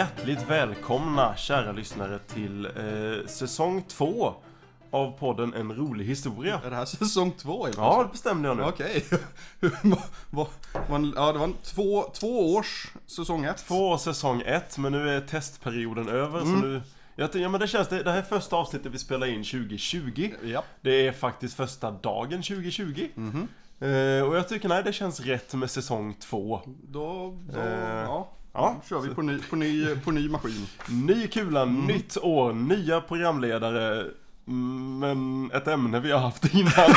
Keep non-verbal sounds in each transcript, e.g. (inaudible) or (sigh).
Hjärtligt välkomna kära lyssnare till eh, säsong två av podden En rolig historia. Är det här säsong två? helt Ja, det bestämde jag nu. Okej. (laughs) Ja, det var en två, två års säsong ett. Två säsong ett, men nu är testperioden över Mm. så nu... Jag, ja men det känns, det, det här är första avsnittet vi spelar in 2020. Ja. Det är faktiskt första dagen 2020. Mhm. Eh, och jag tycker nej, det känns rätt med säsong två. Då, då Eh, ja. Ja, Då kör vi på ny, på ny, på ny maskin. Ny kula, Mm. nytt år, nya programledare. mm, Men ett ämne vi har haft innan. (laughs)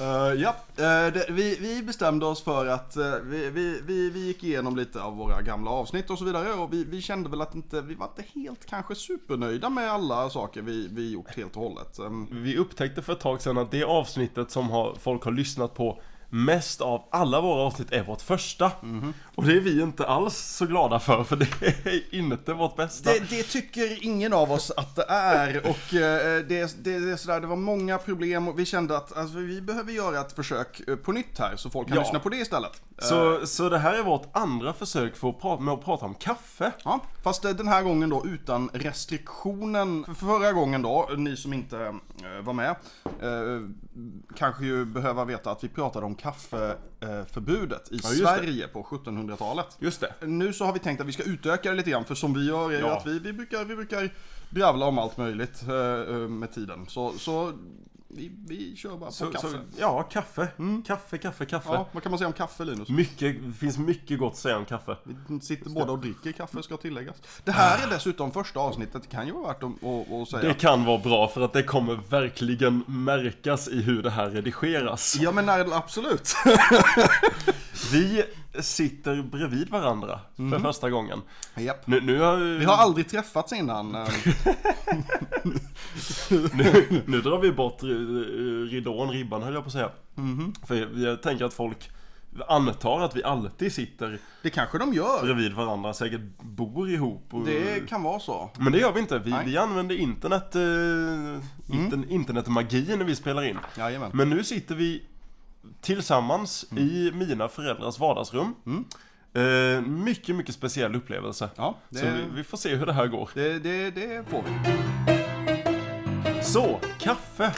Eh, ja, eh, det, vi, vi bestämde oss för att eh, vi, vi, vi, gick igenom lite av våra gamla avsnitt och så vidare och vi, kände väl att inte, vi var inte helt kanske supernöjda med alla saker vi, vi gjort helt och hållet. Ehm, Vi upptäckte för ett tag sedan att det avsnittet som har, folk har lyssnat på mest av alla våra avsnitt är vårt första. Mhm. Och det är vi inte alls så glada för, för det är inte vårt bästa. Det, det tycker ingen av oss att det är och eh, det, det, det, är sådär, det var många problem och vi kände att alltså, vi behöver göra ett försök eh, på nytt här så folk kan Ja. lyssna på det istället. Eh, Så, så det här är vårt andra försök för att prata, med att prata om kaffe. Ja, fast eh, den här gången då utan restriktionen. För förra gången då, ni som inte var med, eh, kanske ju behöva veta att vi pratade om kaffeförbudet i Ja, det. Sverige på 1700-talet. Just det. Nu så har vi tänkt att vi ska utöka det lite grann, för som vi gör är Ja. att vi, vi, brukar, vi brukar dravla om allt möjligt eh, eh, med tiden. Så, så vi, vi kör bara på Så, kaffe. så, ja, kaffe. Kaffe, kaffe, kaffe. Ja, vad kan man säga om kaffe Linus? Mycket, det finns mycket gott att säga om kaffe. Vi sitter båda och dricker kaffe ska tilläggas. Det här är dessutom första avsnittet, det kan ju vara värt att, att, att säga. Det kan vara bra för att det kommer verkligen märkas i hur det här redigeras. Ja men nej, absolut. (laughs) Vi sitter bredvid varandra för första gången. Japp. Nu, nu, har, Vi har aldrig träffats innan. eh, (laughs) nu, nu drar vi bort ri- ridån, ribban höll jag på att säga. Mhm. För jag, tänker att folk antar att vi alltid sitter Det kanske de gör. bredvid varandra, säkert bor ihop. Och, Det kan vara så. Men det gör vi inte. Vi, Nej. vi använder internet, eh, inter, internetmagi när vi spelar in. Jajamän. Men nu sitter vi tillsammans Mm. i mina föräldrars vardagsrum. Eh, mycket, mycket speciell upplevelse. Ja, Så vi, det, vi får se hur det här går. det, det, det får vi. Så, kaffe.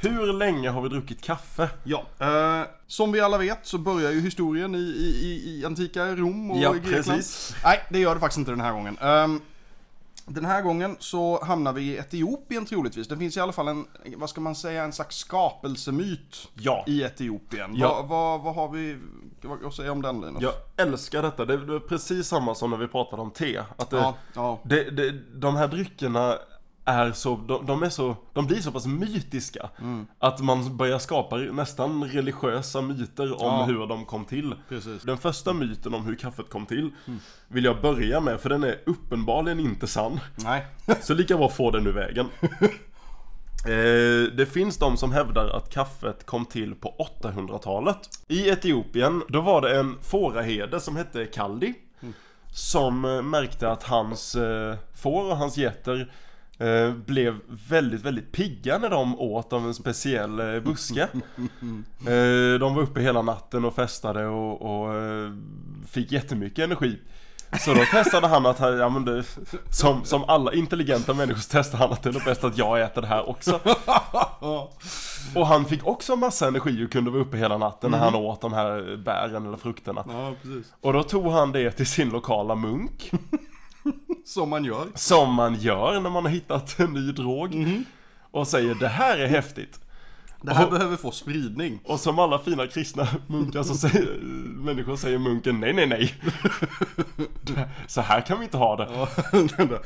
Hur länge har vi druckit kaffe? Ja, eh, som vi alla vet så börjar ju historien i, i, i, antika Rom och Ja, Grekland. precis. Nej, det gör det faktiskt inte den här gången. Ehm, den här gången så hamnar vi i Etiopien troligtvis. Det finns i alla fall en, vad ska man säga, en slags skapelsemyt Ja. i Etiopien. Ja. Vad, vad, vad har vi vad, att säga om den Linus? Jag älskar detta. Det det är precis samma som när vi pratade om te. Att det, ja, ja. det, det, de här dryckerna är så, de, de är så, de blir så pass mytiska Mm. att man börjar skapa nästan religiösa myter om Ja. hur de kom till. Precis. Den första myten om hur kaffet kom till vill jag börja med för den är uppenbarligen inte sann. Nej. (laughs) Så lika bra få den ur vägen. (laughs) Eh, det finns de som hävdar att kaffet kom till på 800-talet. I Etiopien, då var det en fåraherde som hette Kaldi. Som eh, märkte att hans eh, får och hans getter blev väldigt, väldigt pigga när de åt av en speciell eh, buske. (laughs) Eh, de var uppe hela natten och festade och, och eh, fick jättemycket energi. Så då testade han att, ja, men det, som, som alla intelligenta människor så testade han att det är bäst att jag äter det här också. (laughs) Och han fick också massa energi och kunde vara uppe hela natten när han åt de här bären eller frukterna. Ja. Och då tog han det till sin lokala munk. Som man gör. Som man gör när man har hittat en ny drog. Och säger det här är häftigt. Det här Och- behöver få spridning. Och som alla fina kristna munkar så säger människor säger munken nej nej nej. Så här kan vi inte ha det. Ja, (laughs)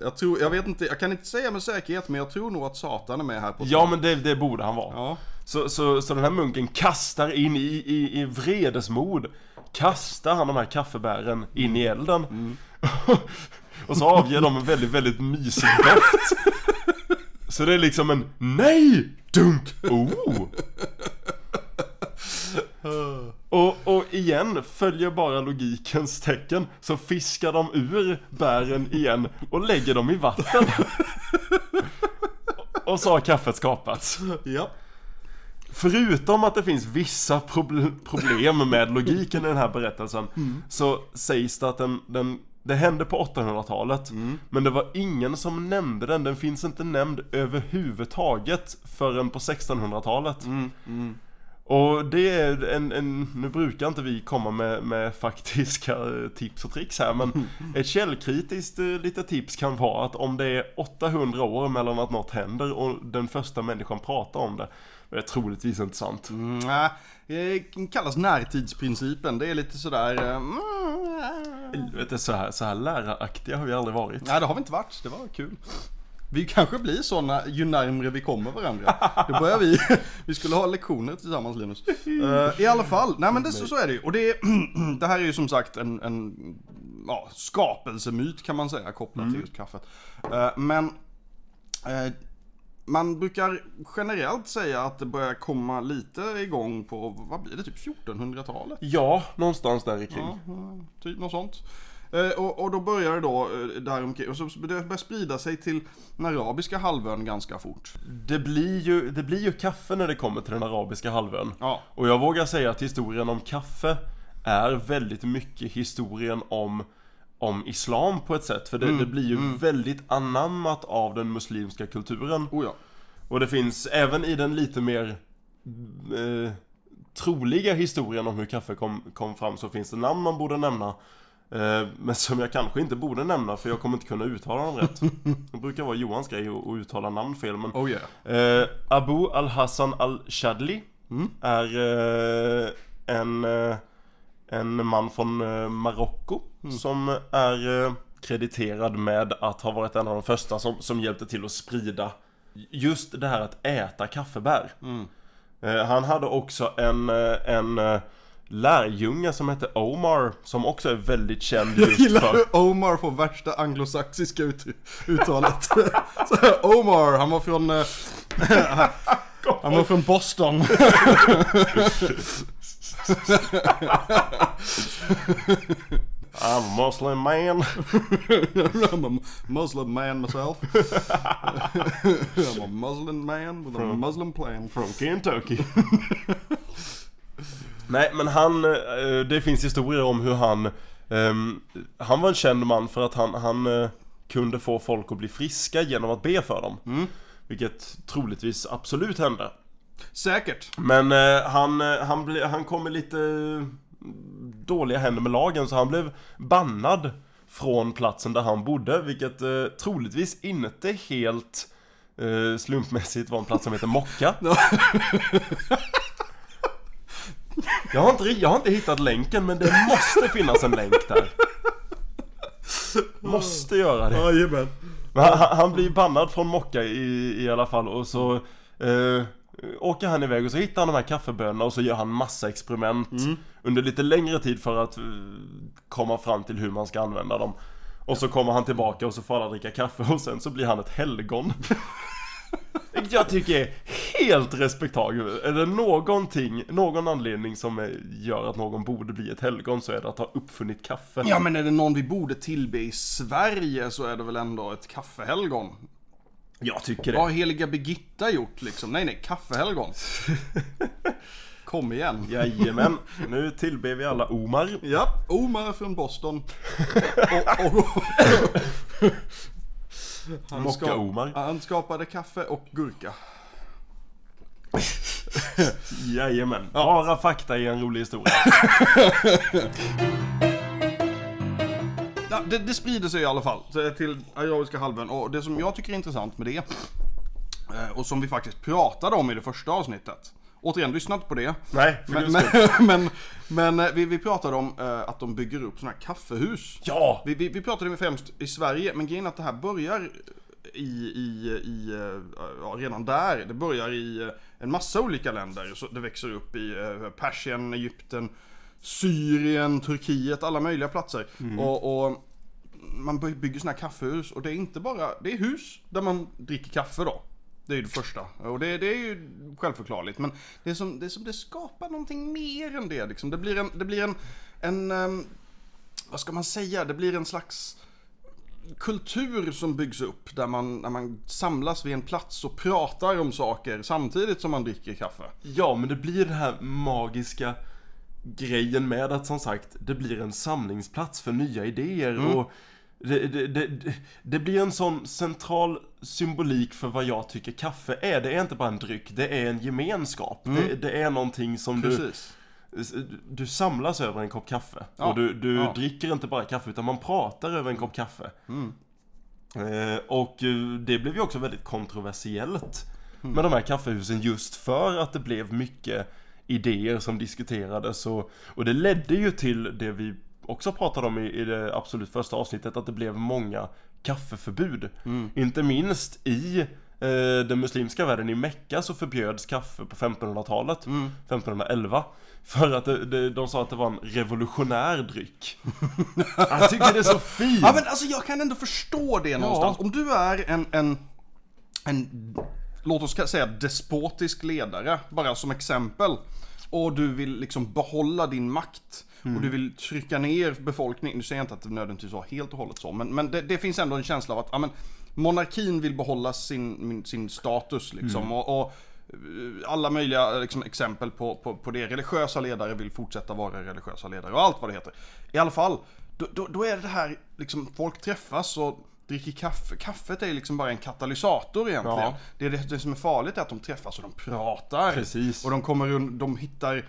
jag tror, jag vet inte, jag kan inte säga med säkerhet men jag tror nog att Satan är med här på Ja men det, det borde han vara. Ja. Så, så, så den här munken kastar in i, i, i vredesmod Kastar han de här kaffebären in i elden (laughs) Och så avger de en väldigt, väldigt mysig doft Så det är liksom en nej! Dunk! Oh! Och, och igen, följer bara logikens tecken Så fiskar de ur bären igen och lägger dem i vatten (laughs) Och så har kaffet skapats Ja. Förutom att det finns vissa proble- problem med logiken i den här berättelsen Så sägs det att den, den det hände på 800-talet Men det var ingen som nämnde den, den finns inte nämnd överhuvudtaget Förrän på 1600-talet Och det är en, en, nu brukar inte vi komma med, med faktiska eh, tips och tricks här men (laughs) ett källkritiskt eh, litet tips kan vara att om det är 800 år mellan att något händer och den första människan pratar om det Det är troligtvis inte sant. Mm, nej, kallas närtidsprincipen. Det är lite sådär... eh, Mm, Helvete, så här, så här läraraktiga har vi aldrig varit. nej, det har vi inte varit. Det var kul. Vi kanske blir såna ju närmre vi kommer varandra. Då börjar vi, (laughs) vi skulle ha lektioner tillsammans Linus. Eh, I alla fall, nej men det, så, är det ju. Och det, är- (clears throat) det här är ju som sagt en, en ja, skapelsemyt kan man säga kopplat till just kaffet. Eh, men eh, man brukar generellt säga att det börjar komma lite igång på, vad blir det, typ 1400-talet? Ja, någonstans där kring. Ja, typ något sånt. Eh, och, och då börjar det då eh, där omkring, och så börjar det sprida sig till den arabiska halvön ganska fort. Det blir, ju, det blir ju kaffe när det kommer till den arabiska halvön. Ja. Och jag vågar säga att historien om kaffe är väldigt mycket historien om, om islam på ett sätt. För det, det blir ju väldigt anammat av den muslimska kulturen. Oh ja. Och det finns även i den lite mer eh, troliga historien om hur kaffe kom, kom fram så finns det namn man borde nämna. Eh, men som jag kanske inte borde nämna för jag kommer inte kunna uttala dem rätt. (laughs) Det brukar vara Johans grej att, att uttala namn fel men Oh yeah. Eh, Abu al-Hassan al-Shadli är eh, en, eh, en man från eh, Marocko som är eh, krediterad med att ha varit en av de första som, som hjälpte till att sprida just det här att äta kaffebär. Eh, han hade också en, en lärjunge som hette Omar som också är väldigt känd Jag just gillar för... hur Omar får värsta anglosaxiska ut, uttalet. (laughs) Så här, Omar, han var från... (laughs) (laughs) han var från Boston. I'm a Muslim man. I'm a Muslim man myself. I'm a Muslim man with a Muslim plan. Från Kentucky. Nej men han, eh, det finns historier om hur han ehm, Han var en känd man för att han, han eh, kunde få folk att bli friska genom att be för dem. Vilket troligtvis absolut hände. Säkert. Men eh, han, eh, han, ble, han kom i lite eh, dåliga händer med lagen så han blev bannad från platsen där han bodde. Vilket eh, troligtvis inte helt eh, slumpmässigt var en plats som heter Mocka. (laughs) Jag har, inte, jag har inte hittat länken men det måste finnas en länk där. Måste göra det. Jajamän. Han- han blir bannad från Mocka i, i alla fall och så eh, åker han iväg och så hittar han de här kaffebönorna och så gör han massa experiment under lite längre tid för att eh, komma fram till hur man ska använda dem. Och så kommer han tillbaka och så får alla dricka kaffe och sen så blir han ett helgon. (laughs) Vilket jag tycker är helt respektabelt. Är det någonting, någon anledning som eh, gör att någon borde bli ett helgon så är det att ha uppfunnit kaffe. Ja men är det någon vi borde tillbe i Sverige så är det väl ändå ett kaffehelgon. Jag tycker det. Vad har heliga Birgitta gjort liksom? Nej nej, kaffehelgon. (laughs) Kom igen. Jajamän, nu tillber vi alla Omar. Ja, Omar från Boston. (laughs) och, och, han, Mocka-Omar. han skapade kaffe och gurka. (laughs) Jajamän, bara fakta i en rolig historia. Ja, det, det sprider sig i alla fall till- till Arabiska halvön och det som jag tycker är intressant med det eh, och som vi faktiskt pratade om i det första avsnittet. Återigen, lyssna inte på det. Nej, Men, (laughs) men, men, men eh, vi, vi pratade om eh, att de bygger upp sådana här kaffehus. Ja! Vi, vi, vi pratade ju främst i Sverige, men grejen är att det här börjar i, i, i eh, ja, redan där. Det börjar i eh, en massa olika länder. Så det växer upp i eh, Persien, Egypten, Syrien, Turkiet, alla möjliga platser. Och, och man by- bygger sådana här kaffehus och det är inte bara, det är hus där man dricker kaffe då. Det är ju det första. Och det, det är ju självförklarligt. Men det är som det, är som det skapar någonting mer än det. Liksom. Det blir en, det blir en, en ehm, vad ska man säga? Det blir en slags kultur som byggs upp där man, där man samlas vid en plats och pratar om saker samtidigt som man dricker kaffe. Ja, men det blir den här magiska grejen med att som sagt, det blir en samlingsplats för nya idéer och det, det, det, det blir en sån central symbolik för vad jag tycker kaffe är. Det är inte bara en dryck, det är en gemenskap. Det, det är någonting som du, Precis. du samlas över en kopp kaffe. Ja, Och du, du ja. dricker inte bara kaffe, utan man pratar över en kopp kaffe. Eh, och eh, det blev ju också väldigt kontroversiellt med de här kaffehusen just för att det blev mycket idéer som diskuterades och, och det ledde ju till det vi också pratade om i, i det absolut första avsnittet att det blev många kaffeförbud. Inte minst i eh, den muslimska världen i Mecka så förbjöds kaffe på 1500-talet, 1511. För att det, det, de sa att det var en revolutionär dryck. (laughs) Jag tycker det är så fint! Ja men alltså jag kan ändå förstå det någonstans. Om du är en, en, en, låt oss säga despotisk ledare, bara som exempel. Och du vill liksom behålla din makt. Och du vill trycka ner befolkningen. Nu säger jag inte att det nödvändigtvis var helt och hållet så. Men, men det, det finns ändå en känsla av att ja, men, monarkin vill behålla sin, sin status liksom. Och, och eh, alla möjliga liksom, exempel på, på, på det. Religiösa ledare vill fortsätta vara religiösa ledare och allt vad det heter. I alla fall, då, då, då är det här, liksom, folk träffas och dricker kaffe. Kaffet är liksom bara en katalysator egentligen. Ja. Det, är det, det som är farligt är att de träffas och de pratar. Precis. Och de kommer de hittar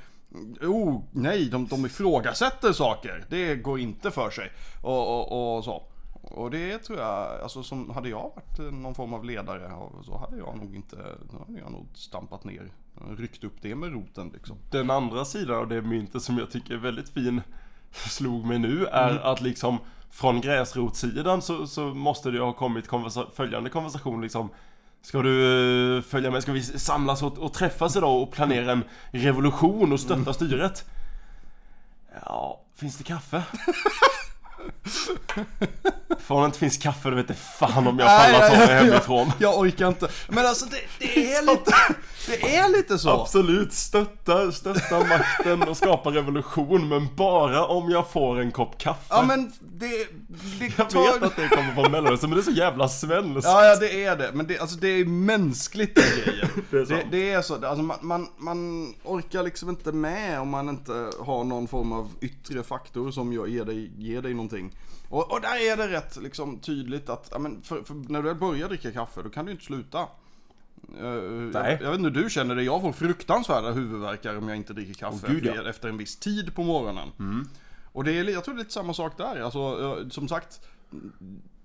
Oh, nej, de, de ifrågasätter saker. Det går inte för sig. Och, och, och så. Och det tror jag, alltså som hade jag varit någon form av ledare så hade jag nog inte, då hade jag nog stampat ner, ryckt upp det med roten liksom. Den andra sidan av det myntet som jag tycker är väldigt fin slog mig nu är Mm. att liksom från gräsrotssidan så, så måste det ha kommit konversa- följande konversation liksom Ska du eh, följa med? Ska vi samlas och, och träffas idag och planera en revolution och stötta Mm. styret? Ja, finns det kaffe? (laughs) För om det inte finns kaffe då vet jag fan om jag pallar ta mig hemifrån. Jag orkar inte. Men alltså det, det är (laughs) lite, det är lite så. Absolut, stötta, stötta makten och skapa revolution men bara om jag får en kopp kaffe. Ja men det, det jag tar- vet att det kommer från Mellanöstern men det är så jävla svenskt. Ja, ja det är det. Men det, alltså, det är mänskligt den grejen. (laughs) Det är det, sant. det är så. Alltså, man, man, man orkar liksom inte med om man inte har någon form av yttre faktor som gör, ger, dig, ger dig någonting. Och, och där är det rätt liksom, tydligt att ja, men för, för när du väl börjar dricka kaffe då kan du inte sluta. Eh, Nej. Jag, jag vet inte hur du känner det, jag får fruktansvärda huvudvärkar om jag inte dricker kaffe Åh, gud, ja. efter, en viss tid på morgonen. Och det är, jag tror det är lite samma sak där. Alltså, eh, som sagt,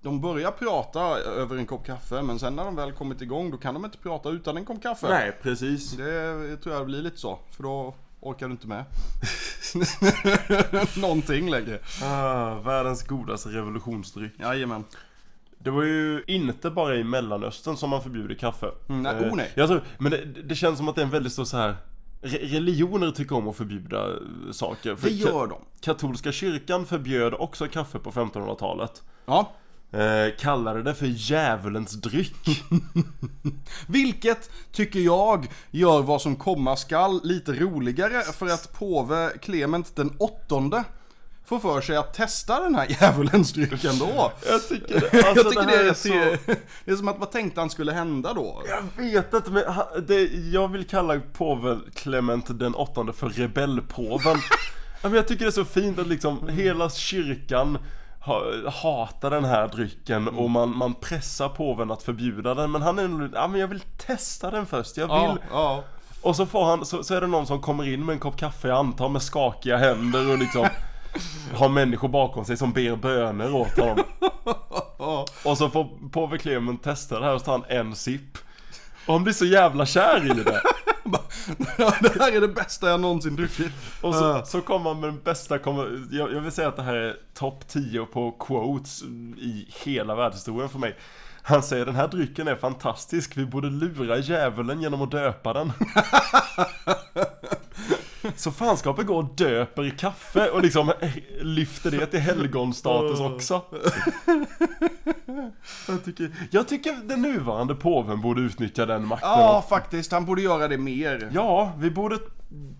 de börjar prata över en kopp kaffe, men sen när de väl kommit igång då kan de inte prata utan en kopp kaffe. Nej, precis. Det tror jag blir lite så, för då orkar du inte med. (laughs) (laughs) Någonting längre. Ah, världens godaste revolutionsdryck. Jajamän. Det var ju inte bara i Mellanöstern som man förbjuder kaffe. Mm, nej, Eh, oh, nej. Jag tror, men det, det känns som att det är en väldigt stor så här re- Religioner tycker om att förbjuda eh, saker. För Det gör de. Katolska kyrkan förbjöd också kaffe på 1500-talet. Ja. Eh, kallade det för djävulens dryck. (laughs) Vilket, tycker jag, gör vad som komma skall lite roligare för att påve Clement den åttonde får för sig att testa den här djävulens drycken då. Jag tycker, alltså, jag tycker det (laughs) det, är är så... det är som att vad tänkte han skulle hända då? Jag vet inte men det, jag vill kalla påve Clement den åttonde för rebellpåven. (laughs) Ja, men jag tycker det är så fint att liksom hela kyrkan ha, hatar den här drycken och man, man pressar påven att förbjuda den men han är nog, ja men jag vill testa den först, jag vill ja. Och så får han, så, så är det någon som kommer in med en kopp kaffe jag antar med skakiga händer och liksom Har människor bakom sig som ber böner åt honom. (laughs) Och så får påve Clement testa det här och så tar han en sipp. Och han blir så jävla kär i det (laughs) det här är det bästa jag någonsin druckit. Och så, så kommer han med den bästa, jag vill säga att det här är topp 10 på quotes i hela världshistorien för mig. Han säger den här drycken är fantastisk, vi borde lura djävulen genom att döpa den (laughs) Så fanskapet går och döper i kaffe och liksom lyfter det till helgonstatus också jag tycker, jag tycker den nuvarande påven borde utnyttja den makten Ja, faktiskt. Han borde göra det mer. Ja, vi borde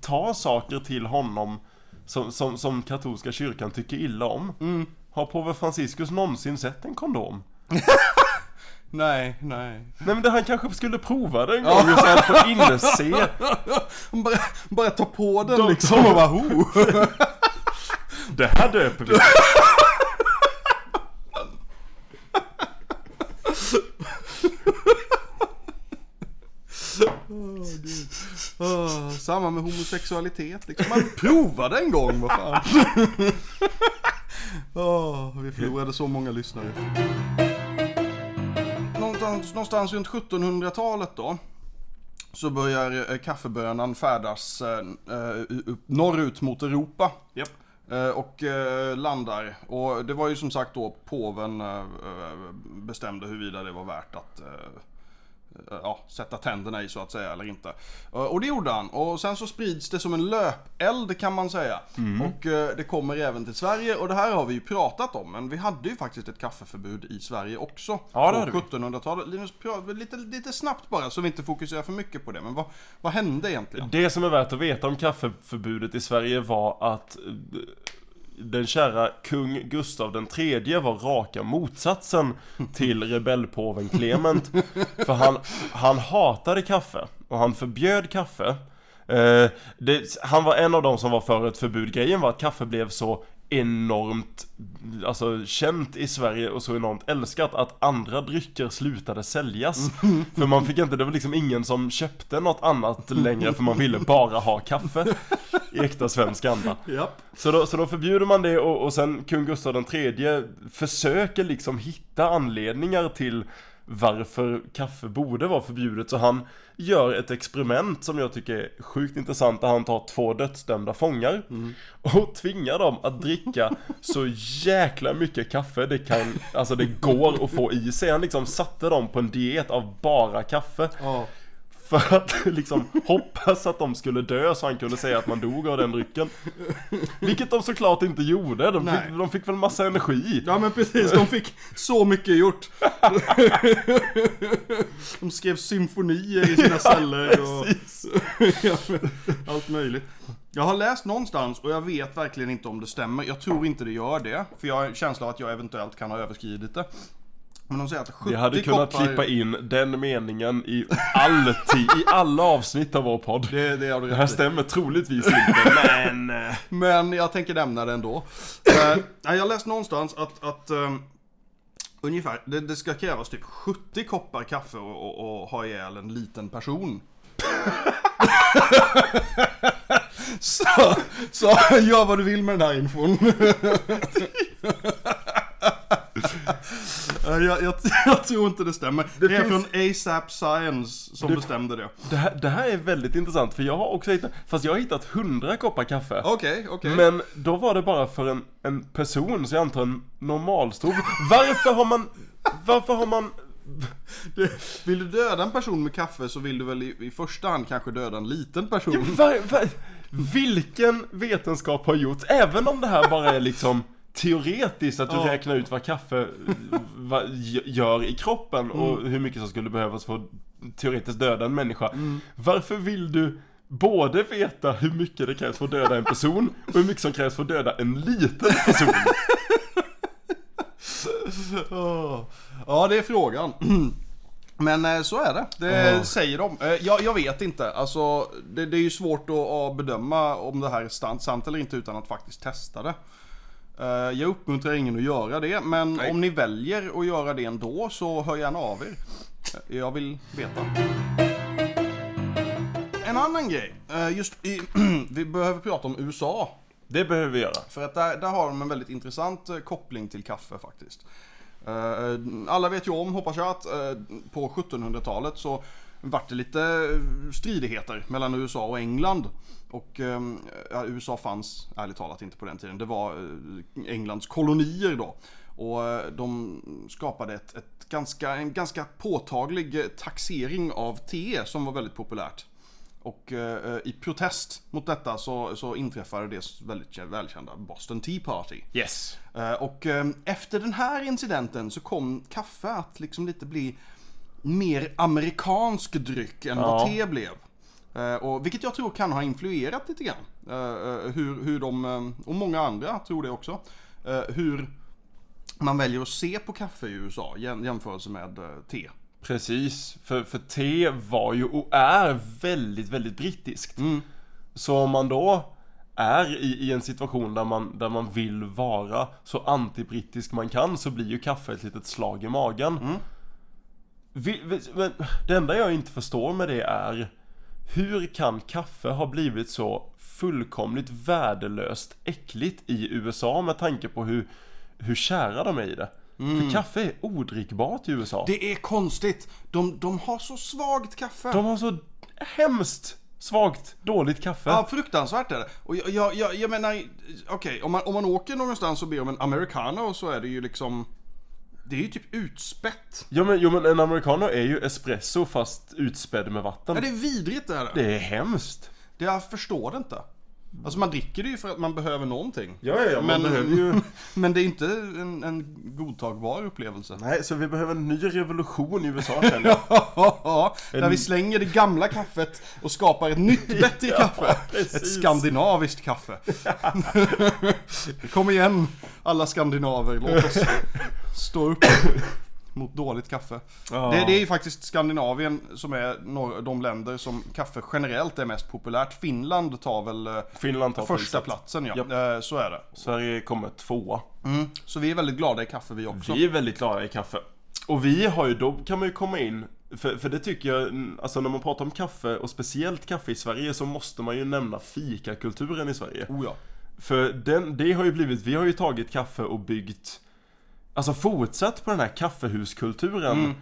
ta saker till honom som, som, som katolska kyrkan tycker illa om. Har påve Franciscus någonsin sett en kondom? (laughs) Nej, nej. Nej men det, han kanske skulle prova det en gång så han får inse. Bara, bara ta på den De- liksom och bara ho. (laughs) Det här döper vi. (laughs) Ah, samma med homosexualitet liksom. Man (laughs) provade en gång, vad fan. Ah, vi förlorade så många lyssnare. Någonstans, någonstans runt 1700-talet då. Så börjar eh, kaffebönan färdas eh, eh, norrut mot Europa. Eh, och landar. Och det var ju som sagt då påven bestämde huruvida det var värt att ja, sätta tänderna i så att säga eller inte. Eh, och det gjorde han. Och sen så sprids det som en löpeld kan man säga. Och eh, det kommer även till Sverige och det här har vi ju pratat om. Men vi hade ju faktiskt ett kaffeförbud i Sverige också. Ja, det på hade vi. 1700-talet. Linus, lite, lite snabbt bara så vi inte fokuserar för mycket på det. Men vad, vad hände egentligen? Det som är värt att veta om kaffeförbudet i Sverige var att eh, den kära kung Gustav den tredje var raka motsatsen till (laughs) rebellpåven Clement. För han, han hatade kaffe och han förbjöd kaffe. Eh, det, han var en av de som var för ett förbud. Grejen var att kaffe blev så enormt alltså, känt i Sverige och så enormt älskat att andra drycker slutade säljas. (laughs) För man fick inte, det var liksom ingen som köpte något annat längre för man ville bara ha kaffe. I äkta svensk anda. Japp. Så då, så då förbjuder man det och, och sen kung Gustav den tredje försöker liksom hitta anledningar till varför kaffe borde vara förbjudet. Så han gör ett experiment som jag tycker är sjukt intressant där han tar två dödsdömda fångar och tvingar dem att dricka så jäkla mycket kaffe det kan, alltså det går att få i sig. Han liksom satte dem på en diet av bara kaffe. Ja. För att (laughs) liksom hoppas att de skulle dö så han kunde säga att man dog av den drycken. Vilket de såklart inte gjorde, de fick, de fick väl massa energi. Ja men precis, de fick så mycket gjort. De skrev symfonier i sina (laughs) celler och. (laughs) Ja, allt möjligt. Jag har läst någonstans och jag vet verkligen inte om det stämmer. Jag tror inte det gör det. För jag har en känsla av att jag eventuellt kan ha överskridit det. Men de säger att 70 Vi hade kunnat koppar... klippa in den meningen i alltid, i alla avsnitt av vår podd. Det, det har du Det här stämmer troligtvis inte, (laughs) men... eh, Men jag tänker nämna det ändå. Nej, jag läste någonstans att, att ehm, ungefär, det, det ska krävas typ 70 koppar kaffe och, och, och ha ihjäl en liten person. (laughs) så, så gör vad du vill med den här infon. (laughs) (laughs) Jag, jag, jag tror inte det stämmer. Det, är finns- från ASAP Science som Det- bestämde det. Det här, det här är väldigt intressant för jag har också hittat, fast jag har hittat 100 koppar kaffe. Okej, okej. Men då var det bara för en, en person, så jag antar en normalstor. Varför har man, varför har man Det- Vill du döda en person med kaffe så vill du väl i, i första hand kanske döda en liten person. Var, var, vilken vetenskap har gjorts? Även om det här bara är liksom teoretiskt att du Ja. räknar ut vad kaffe vad, gör i kroppen och Mm. hur mycket som skulle behövas för att teoretiskt döda en människa. Varför vill du både veta hur mycket det krävs för att döda en person och hur mycket som krävs för att döda en liten person? Åh. (laughs) Ja, det är frågan. (clears throat) Men eh, så är det. Det Ja. säger de. Eh, Jag, jag vet inte. Alltså, det, det är ju svårt att, att bedöma om det här är sant, sant eller inte utan att faktiskt testa det. Eh, Jag uppmuntrar ingen att göra det, men Nej. om ni väljer att göra det ändå så hör gärna av er. Eh, Jag vill veta. En annan grej. eh, Just i, (clears throat) vi behöver prata om USA. Det behöver vi göra. För att där, där har de en väldigt intressant koppling till kaffe faktiskt. Alla vet ju om, hoppas jag, att på 1700-talet så vart det lite eh, stridigheter mellan USA och England. Och eh, ja, USA fanns ärligt talat inte på den tiden. Det var eh, Englands kolonier då. Och eh, de skapade ett, ett ganska, en ganska påtaglig eh, taxering av te som var väldigt populärt. Och eh, i protest mot detta så, så inträffade det väldigt välkända Boston Tea Party. Yes. Eh, och eh, efter den här incidenten så kom kaffe att liksom lite bli mer amerikansk dryck än vad te blev. Eh, och, vilket jag tror kan ha influerat lite grann. Eh, eh, hur, hur de, och många andra tror det också, hur man väljer att se på kaffe i USA jäm- jämförelse med te. Precis, för, för te var ju och är väldigt, väldigt brittiskt. Så om man då är i, i en situation där man, där man vill vara så antibrittisk man kan så blir ju kaffe ett litet slag i magen. Men det enda jag inte förstår med det är hur kan kaffe ha blivit så fullkomligt värdelöst äckligt i USA med tanke på hur, hur kära de är i det? För kaffe är odrickbart i USA. Det är konstigt. De, de har så svagt kaffe. De har så hemskt svagt, dåligt kaffe. Ja, fruktansvärt är det. Och jag, jag, jag, jag menar, okej, om, man, om man åker någonstans och ber om en americano så är det ju liksom... Det är ju typ utspätt. Jo men, jo men en americano är ju espresso fast utspädd med vatten. Ja, det är vidrigt det här. Det är hemskt. Det jag förstår det inte. Alltså man dricker det ju för att man behöver någonting. Ja, ja, ja, man men, behöver ju... (laughs) men det är inte en, en godtagbar upplevelse. Nej, så vi behöver en ny revolution i USA (laughs) känner jag. Ja, där vi slänger det gamla kaffet och skapar ett nytt (laughs) bättre kaffe. precis. Ett skandinaviskt kaffe. Kom igen alla skandinaver, låt oss stå upp mot dåligt kaffe. Ja. Det, det är ju faktiskt Skandinavien som är de länder som kaffe generellt är mest populärt. Finland tar väl eh, Finland tar första priset. platsen ja, Japp. Eh, så är det. Sverige kommer tvåa. Mm. Så vi är väldigt glada i kaffe vi också. Vi är väldigt glada i kaffe. Och vi har ju, då kan man ju komma in för, för det tycker jag, alltså när man pratar om kaffe och speciellt kaffe i Sverige så måste man ju nämna fikakulturen i Sverige. Oh ja. För den, det har ju blivit, vi har ju tagit kaffe och byggt Alltså fortsatt på den här kaffehuskulturen.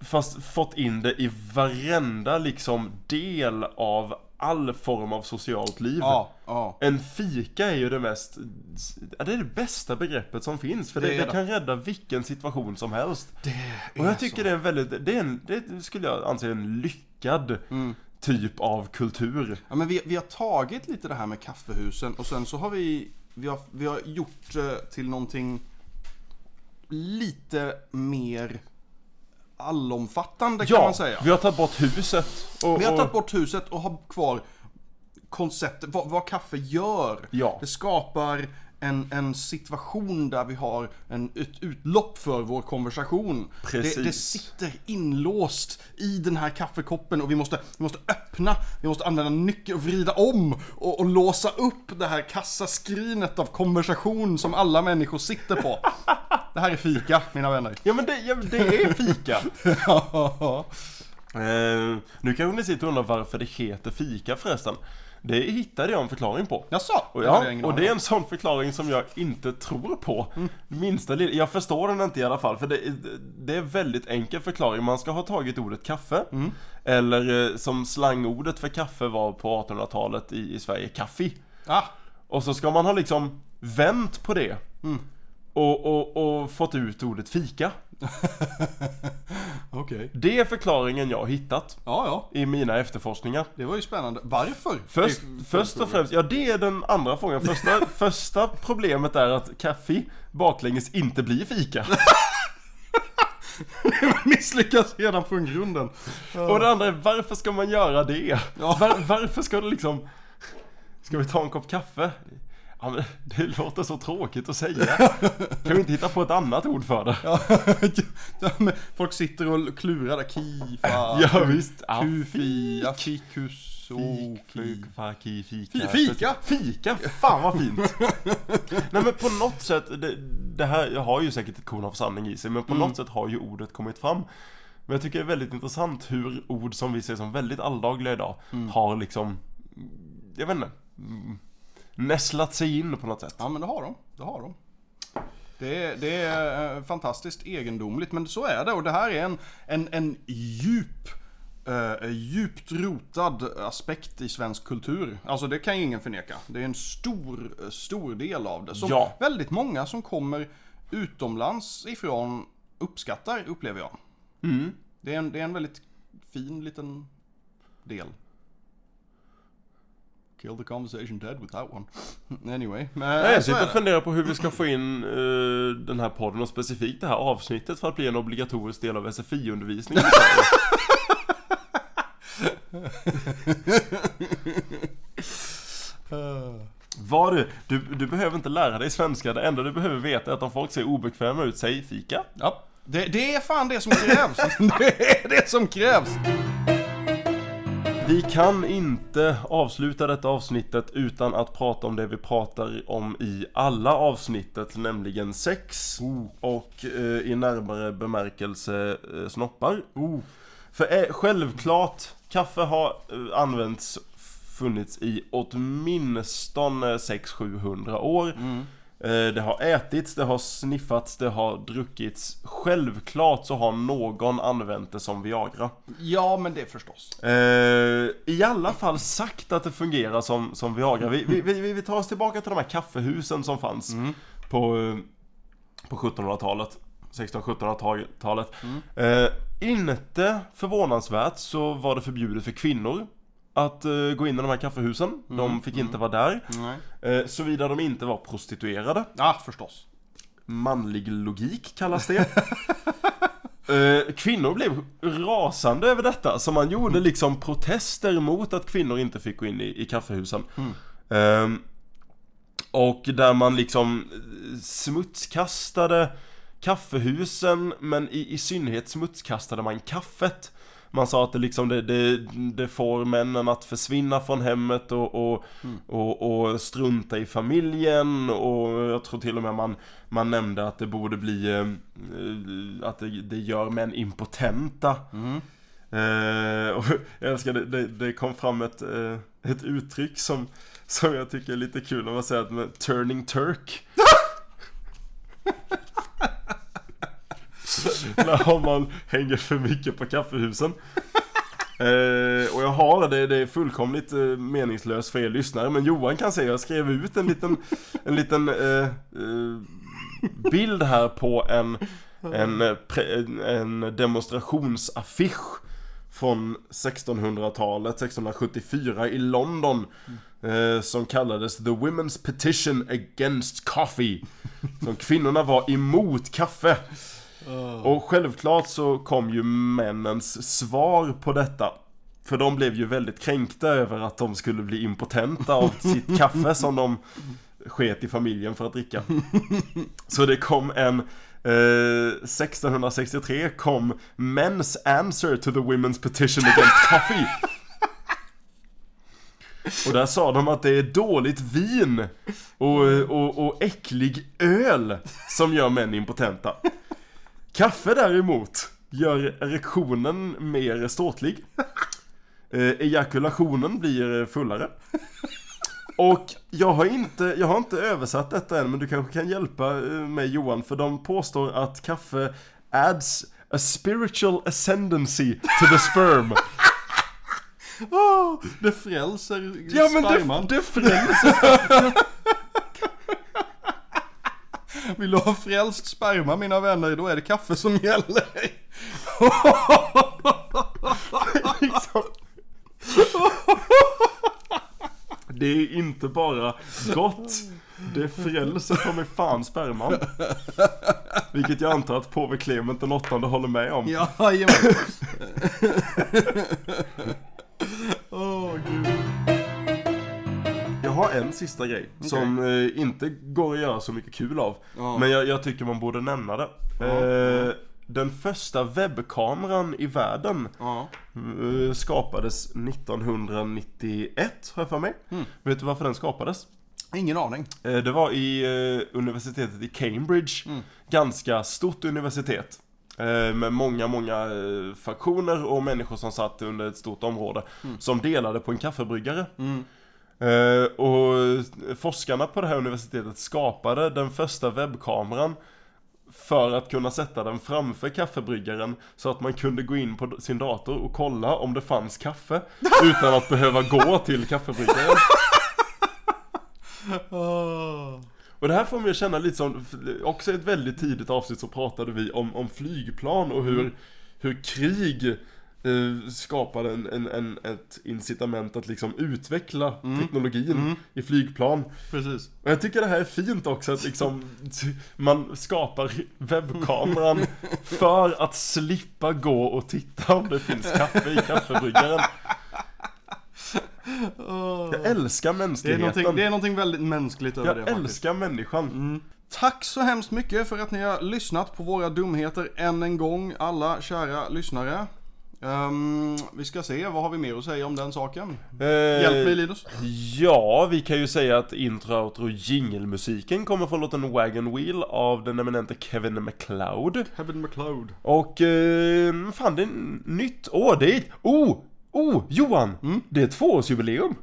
Fast fått in det i varenda liksom del av all form av socialt liv. Ja, ja. En fika är ju det mest Det är det bästa begreppet som finns. För det, Det det kan rädda vilken situation som helst. Och jag tycker så. det är en väldigt, det, är en, det skulle jag anse en lyckad Mm. typ av kultur. Ja, men vi, vi har tagit lite det här med kaffehusen och sen så har vi, vi har, vi har gjort det till någonting lite mer allomfattande kan man säga. vi har tagit bort huset och, Vi har tagit bort huset och har kvar konceptet, vad, vad kaffe gör. Ja. Det skapar en, en situation där vi har en, ett utlopp för vår konversation. Precis. Det, det sitter inlåst i den här kaffekoppen och vi måste, vi måste öppna, vi måste använda nyckeln och vrida om och, och låsa upp det här kassaskrinet av konversation som alla människor sitter på. (laughs) Det här är fika, mina vänner. Ja men det, ja, det är fika. (laughs) eh, nu kanske ni sitter och undrar varför det heter fika förresten. Det hittade jag en förklaring på. Jaså? Och, ja, och det är en sån förklaring som jag inte tror på. Minsta lilla, jag förstår den inte i alla fall. För det, det är väldigt enkel förklaring. Man ska ha tagit ordet kaffe. Eller eh, som slangordet för kaffe var på 1800-talet i, i Sverige, kaffe. Ah, Och så ska man ha liksom vänt på det. Och, och, och fått ut ordet fika. (laughs) okej. Det är förklaringen jag har hittat Ja, ja. i mina efterforskningar. Det var ju spännande. Varför? Först, Det först och främst, ja det är den andra frågan. Första, (laughs) första problemet är att kaffe baklänges inte blir fika. (laughs) Misslyckas redan från grunden. Och det andra är varför ska man göra det? Var, varför ska det liksom... Ska vi ta en kopp kaffe? Ja, men (laughs) det låter så tråkigt att säga. (laughs) Kan vi inte hitta på ett annat ord för det? Ja, (laughs) men Folk sitter och klurar där. Kifa, Ja, visst. Ja, kufia, fikus, Fik, fi. fik, faki, fika. Fi- fika? Fika, fan vad fint! Nej men på något sätt, det, det här jag har ju säkert ett korn av sanning i sig, men på något sätt har ju ordet kommit fram. Men jag tycker det är väldigt intressant hur ord som vi ser som väldigt alldagliga idag har liksom, jag vet inte, mm, nästlat sig in på något sätt. Ja men det har de. Det har de. Det är, det är eh, fantastiskt egendomligt men så är det och det här är en, en, en djup eh, djupt rotad aspekt i svensk kultur. Alltså det kan ju ingen förneka. Det är en stor, stor del av det. Som Ja. väldigt många som kommer utomlands ifrån uppskattar, upplever jag. Mm. Det är en, det är en väldigt fin liten del. Kill the conversation dead with that one. (laughs) Anyway. Nej, jag sitter och funderar på hur vi ska (clears throat) få in eh, den här podden och specifikt det här avsnittet för att bli en obligatorisk del av SFI-undervisningen. (laughs) Vad du, du, du behöver inte lära dig svenska, det enda du behöver veta är att om folk ser obekväma ut, säg fika. Ja. Det, det är fan det som krävs. (laughs) det är det som krävs. Vi kan inte avsluta detta avsnittet utan att prata om det vi pratar om i alla avsnittet, nämligen sex och eh, i närmare bemärkelse eh, snoppar. För eh, självklart, kaffe har eh, använts, funnits i åtminstone 600-700 år. Eh, Det har ätits, det har sniffats, det har druckits. Självklart så har någon använt det som Viagra. Ja, men det förstås. Eh, I alla fall sagt att det fungerar som, som Viagra. Vi, vi, vi, vi tar oss tillbaka till de här kaffehusen som fanns på, eh, på 1700-talet. 1600-1700-talet. Eh, inte förvånansvärt så var det förbjudet för kvinnor att eh, gå in i de här kaffehusen. De fick inte vara där. Eh, Såvida de inte var prostituerade. Ja, förstås. Manlig logik kallas det. (laughs) Eh, kvinnor blev rasande över detta, så man gjorde liksom protester mot att kvinnor inte fick gå in i, i kaffehusen. Ehm, och där man liksom smutskastade kaffehusen, men i, i synnerhet smutskastade man kaffet. Man sa att det liksom det, det, det får männen att försvinna från hemmet och, och, och, och strunta i familjen och jag tror till och med man, man nämnde att det borde bli eh, eh, att det, det gör män impotenta. Eh, och jag älskar det, det, det kom fram ett, eh, ett uttryck som, som jag tycker är lite kul när man säger att turning turk. (laughs) (laughs) när man hänger för mycket på kaffehusen. Eh, och jag har det, det är fullkomligt eh, meningslöst för er lyssnare. Men Johan kan se, jag skrev ut en liten, en liten eh, eh, bild här på en, en, eh, pre, en demonstrationsaffisch Från 1600-talet, 1674 i London eh, Som kallades The Women's Petition Against Coffee. Som kvinnorna var emot kaffe och självklart så kom ju männens svar på detta. För de blev ju väldigt kränkta över att de skulle bli impotenta av (laughs) sitt kaffe som de sket i familjen för att dricka. Så det kom en eh, 1663 kom Men's answer to the women's petition against coffee. Och där sa de att det är dåligt vin och, och, och äcklig öl som gör män impotenta. Kaffe däremot gör erektionen mer ståtlig. (laughs) Eh, ejakulationen blir fullare. Och jag har, inte, jag har inte översatt detta än, men du kanske kan hjälpa eh, mig Johan, för de påstår att kaffe adds a spiritual ascendancy to the sperm. (laughs) Oh, det frälser Ja men sperman. det, det frälser (laughs) Vill du ha frälst sperma mina vänner, då är det kaffe som gäller. liksom. Det är inte bara gott, det frälser ta mig fan sperman. Vilket jag antar att påve Clement den åttonde håller med om. Ja, jajamän. (laughs) Åh gud. Jag har en sista grej som eh, inte går att göra så mycket kul av. Ja. Men jag, jag tycker man borde nämna det. Eh, den första webbkameran i världen eh, skapades 1991 har jag för mig. Mm. Vet du varför den skapades? Ingen aning. Eh, Det var i eh, universitetet i Cambridge. Mm. Ganska stort universitet. Med många, många faktioner och människor som satt under ett stort område. Som delade på en kaffebryggare. Mm. Eh, Och forskarna på det här universitetet skapade den första webbkameran för att kunna sätta den framför kaffebryggaren så att man kunde gå in på sin dator och kolla om det fanns kaffe (laughs) utan att behöva gå till kaffebryggaren. Och det här får mig att känna lite som, också i ett väldigt tidigt avsnitt så pratade vi om, om flygplan och hur, hur krig eh, skapade en, en, en, ett incitament att liksom utveckla teknologin i flygplan. Precis. Och jag tycker det här är fint också att liksom (laughs) man skapar webbkameran (laughs) för att slippa gå och titta om det finns kaffe i kaffebryggaren. Jag älskar Det är, mänskligheten. någonting, det är någonting väldigt mänskligt över jag det faktiskt. älskar människan. Tack så hemskt mycket för att ni har lyssnat på våra dumheter än en gång, alla kära lyssnare. Ehm, vi ska se, vad har vi mer att säga om den saken? Eh, Hjälp mig Linus. Ja, vi kan ju säga att intro, outro, jingelmusiken kommer från låten Wagon Wheel av den eminente Kevin MacLeod. Kevin McLeod. Och, eh, fan det är nytt år, det är... Oh! Oh! Johan! Det är tvåårsjubileum!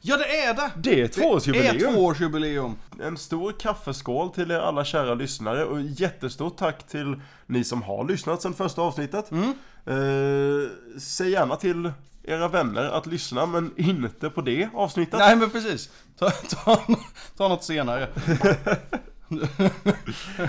Ja det är det! Det är Det är tvåårsjubileum! tvåårsjubileum. En stor kaffeskål till er alla kära lyssnare och jättestort tack till ni som har lyssnat sedan första avsnittet. Eh, säg gärna till era vänner att lyssna men inte på det avsnittet. Nej men precis. Ta, ta, ta något senare. (laughs)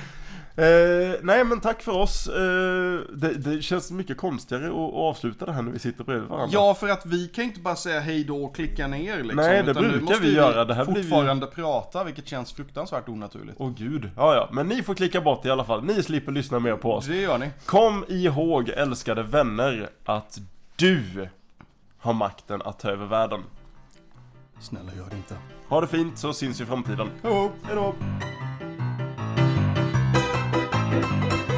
Eh, nej men tack för oss. Eh, det, det känns mycket konstigare att, avsluta det här när vi sitter bredvid varandra. Ja för att vi kan inte bara säga hej då och klicka ner liksom. Nej, det brukar måste vi göra. Det här blir vi- fortfarande prata vilket känns fruktansvärt onaturligt. Åh gud. Ja ja, men ni får klicka bort i alla fall. Ni slipper lyssna mer på oss. Det gör ni. Kom ihåg älskade vänner att du har makten att ta över världen. Snälla gör det inte. Ha det fint så syns vi i framtiden. Hej då. Música